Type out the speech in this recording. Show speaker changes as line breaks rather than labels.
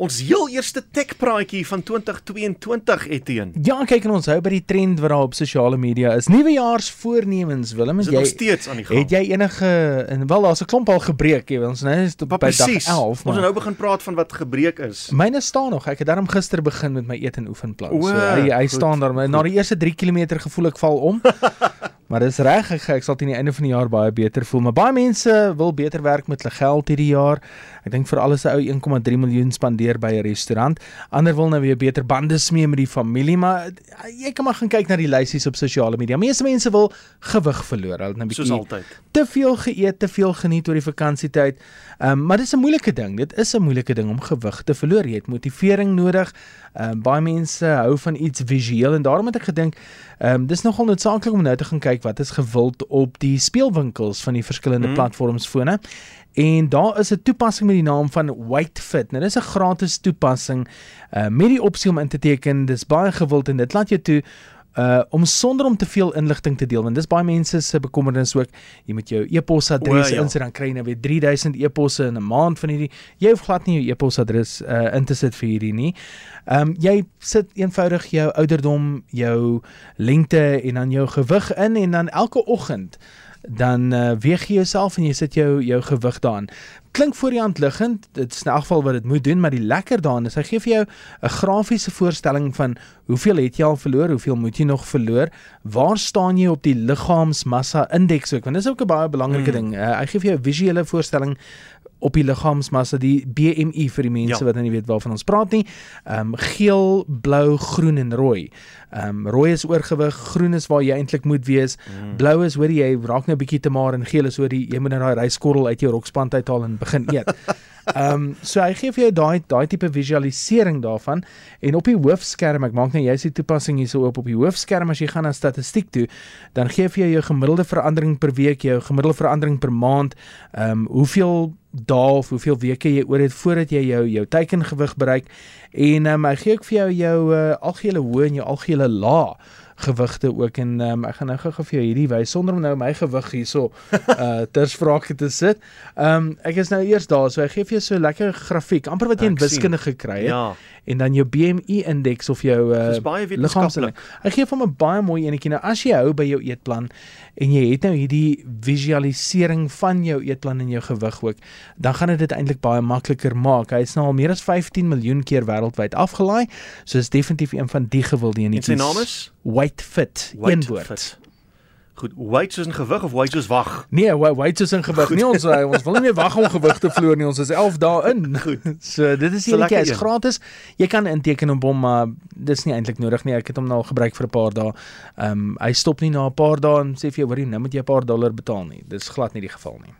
Ons heel eerste tech praatjie van 2022 Etienne.
Ja, kyk en ons hou by die trend wat daar op sosiale media is. Nuwejaarsvoornemens, Willem,
Is dit nog
jy
steeds aan die gang?
het jy enige en wel daar's 'n klomp al gebreek, jy, ons nou is
Maar
by dag
presies.
11,
Ons het
maar
nou begin praat van wat gebreek is.
myne staan nog. Ek het daarom gister begin met my eet en oefenplan.
O,
So hy hy
goed,
staan daar, na die eerste 3 km gevoel ek val om. Maar dis reg, ek, ek sal teen die einde van die jaar baie beter voel. Maar baie mense wil beter werk met hulle geld hierdie jaar. Ek dink vir alles 'n ou 1,3 miljoen spandeer by 'n restaurant. Ander wil nou weer beter bande smee met die familie, maar eh, jy kan maar gaan kyk na die lysies op sosiale media. Meeste mense wil gewig verloor. Hulle het nou 'n
Soos
bietjie
altyd.
te veel geëet, te veel geniet oor die vakansietyd. Ehm um, maar dis 'n moeilike ding. Dit is 'n moeilike ding om gewig te verloor. Jy het motivering nodig. Ehm um, baie mense hou van iets visueel en daarom het ek gedink ehm um, dis nogal noodsaaklik om nou te gaan kyk wat is gewild op die speelwinkels van die verskillende
mm.
platforms fone. En daar is 'n toepassing met die naam van WhiteFit. Nou dis 'n gratis toepassing uh met die opsie om in te teken. Dis baie gewild en dit laat jou toe uh om sonder om te veel inligting te deel want dis baie mense se bekommernis ook jy moet jou e-posadres
ja.
insit dan kry jy nou weer 3000 e-posse in 'n maand van hierdie jy hoef glad nie jou e-posadres uh in te sit vir hierdie nie. Ehm um, jy sit eenvoudig jou ouderdom, jou lengte en dan jou gewig in en dan elke oggend dan uh, weeg jy jouself en jy sit jou jou gewig daarin. Klink voor die hand liggend, dit is in elk geval wat dit moet doen, maar die lekker daarin is hy gee vir jou 'n grafiese voorstelling van hoeveel het jy al verloor, hoeveel moet jy nog verloor, waar staan jy op die liggaamsmassa indeks ook, want dis ook 'n baie belangrike
Mm.
ding. Uh, hy gee vir jou 'n visuele voorstelling op die liggaamsmassa die BMI vir die mense
Ja.
wat nou nie weet waarvan ons praat nie. Ehm um, geel, blou, groen en rooi. Ehm um, rooi is oorgewig, groen is waar jy eintlik moet wees.
Mm.
Blou is hoor jy raak nou 'n bietjie te maar en geel is hoor jy jy moet nou daai ryskorrel uit jou rokspand uithaal en begin eet. Ehm um, so hy gee vir jou daai daai tipe visualisering daarvan en op die hoofskerm ek maak nou jy's die toepassing hierso op op die hoofskerm as jy gaan na statistiek toe dan gee vir jou jou gemiddelde verandering per week jou gemiddelde verandering per maand ehm um, hoeveel dae of hoeveel weke jy oor het voordat jy jou jou teikengewig bereik en ehm um, hy gee ook vir jou jou uh, algehele hoë en jou algehele lae gewigte ook en um, ek gaan nou gou-gou vir jou hierdie wys sonder om nou my gewig hierso uh ter sprake te sit. Ehm um, ek is nou eers daar so hy gee vir jou so 'n lekker grafiek amper wat jy in
Ek
wiskunde gekry het.
Ja,
en dan jou BMI indeks of jou uh
dis baie
liggaamsindex.
wetenskaplik.
Hy gee vir 'n baie mooi enetjie. Nou as jy hou by jou eetplan en jy het nou hierdie visualisering van jou eetplan en jou gewig ook, dan gaan dit dit eintlik baie makliker maak. Hy is nou al meer as 15 miljoen keer wêreldwyd afgelaai, so is definitief een van die gewilde
En
enetjies.
sy naam is
White Fit, een woord.
Fit. Goed, weight soos in gewig of weight soos wag?
Nee, weight is in gewig.
Goed.
Nee, ons uh, ons wil nie meer wag om gewig te verloor nie. Ons is 11 dae in.
Goed.
So dit is hierdie
lekker
is gratis. Jy kan inteken op hom, maar dis nie eintlik nodig nie. Ek het hom nou al gebruik vir 'n paar dae. Ehm um, hy stop nie na 'n paar dae en sê vir jou, hoorie, nou moet jy 'n paar dollar betaal nie. Dis glad nie die geval nie.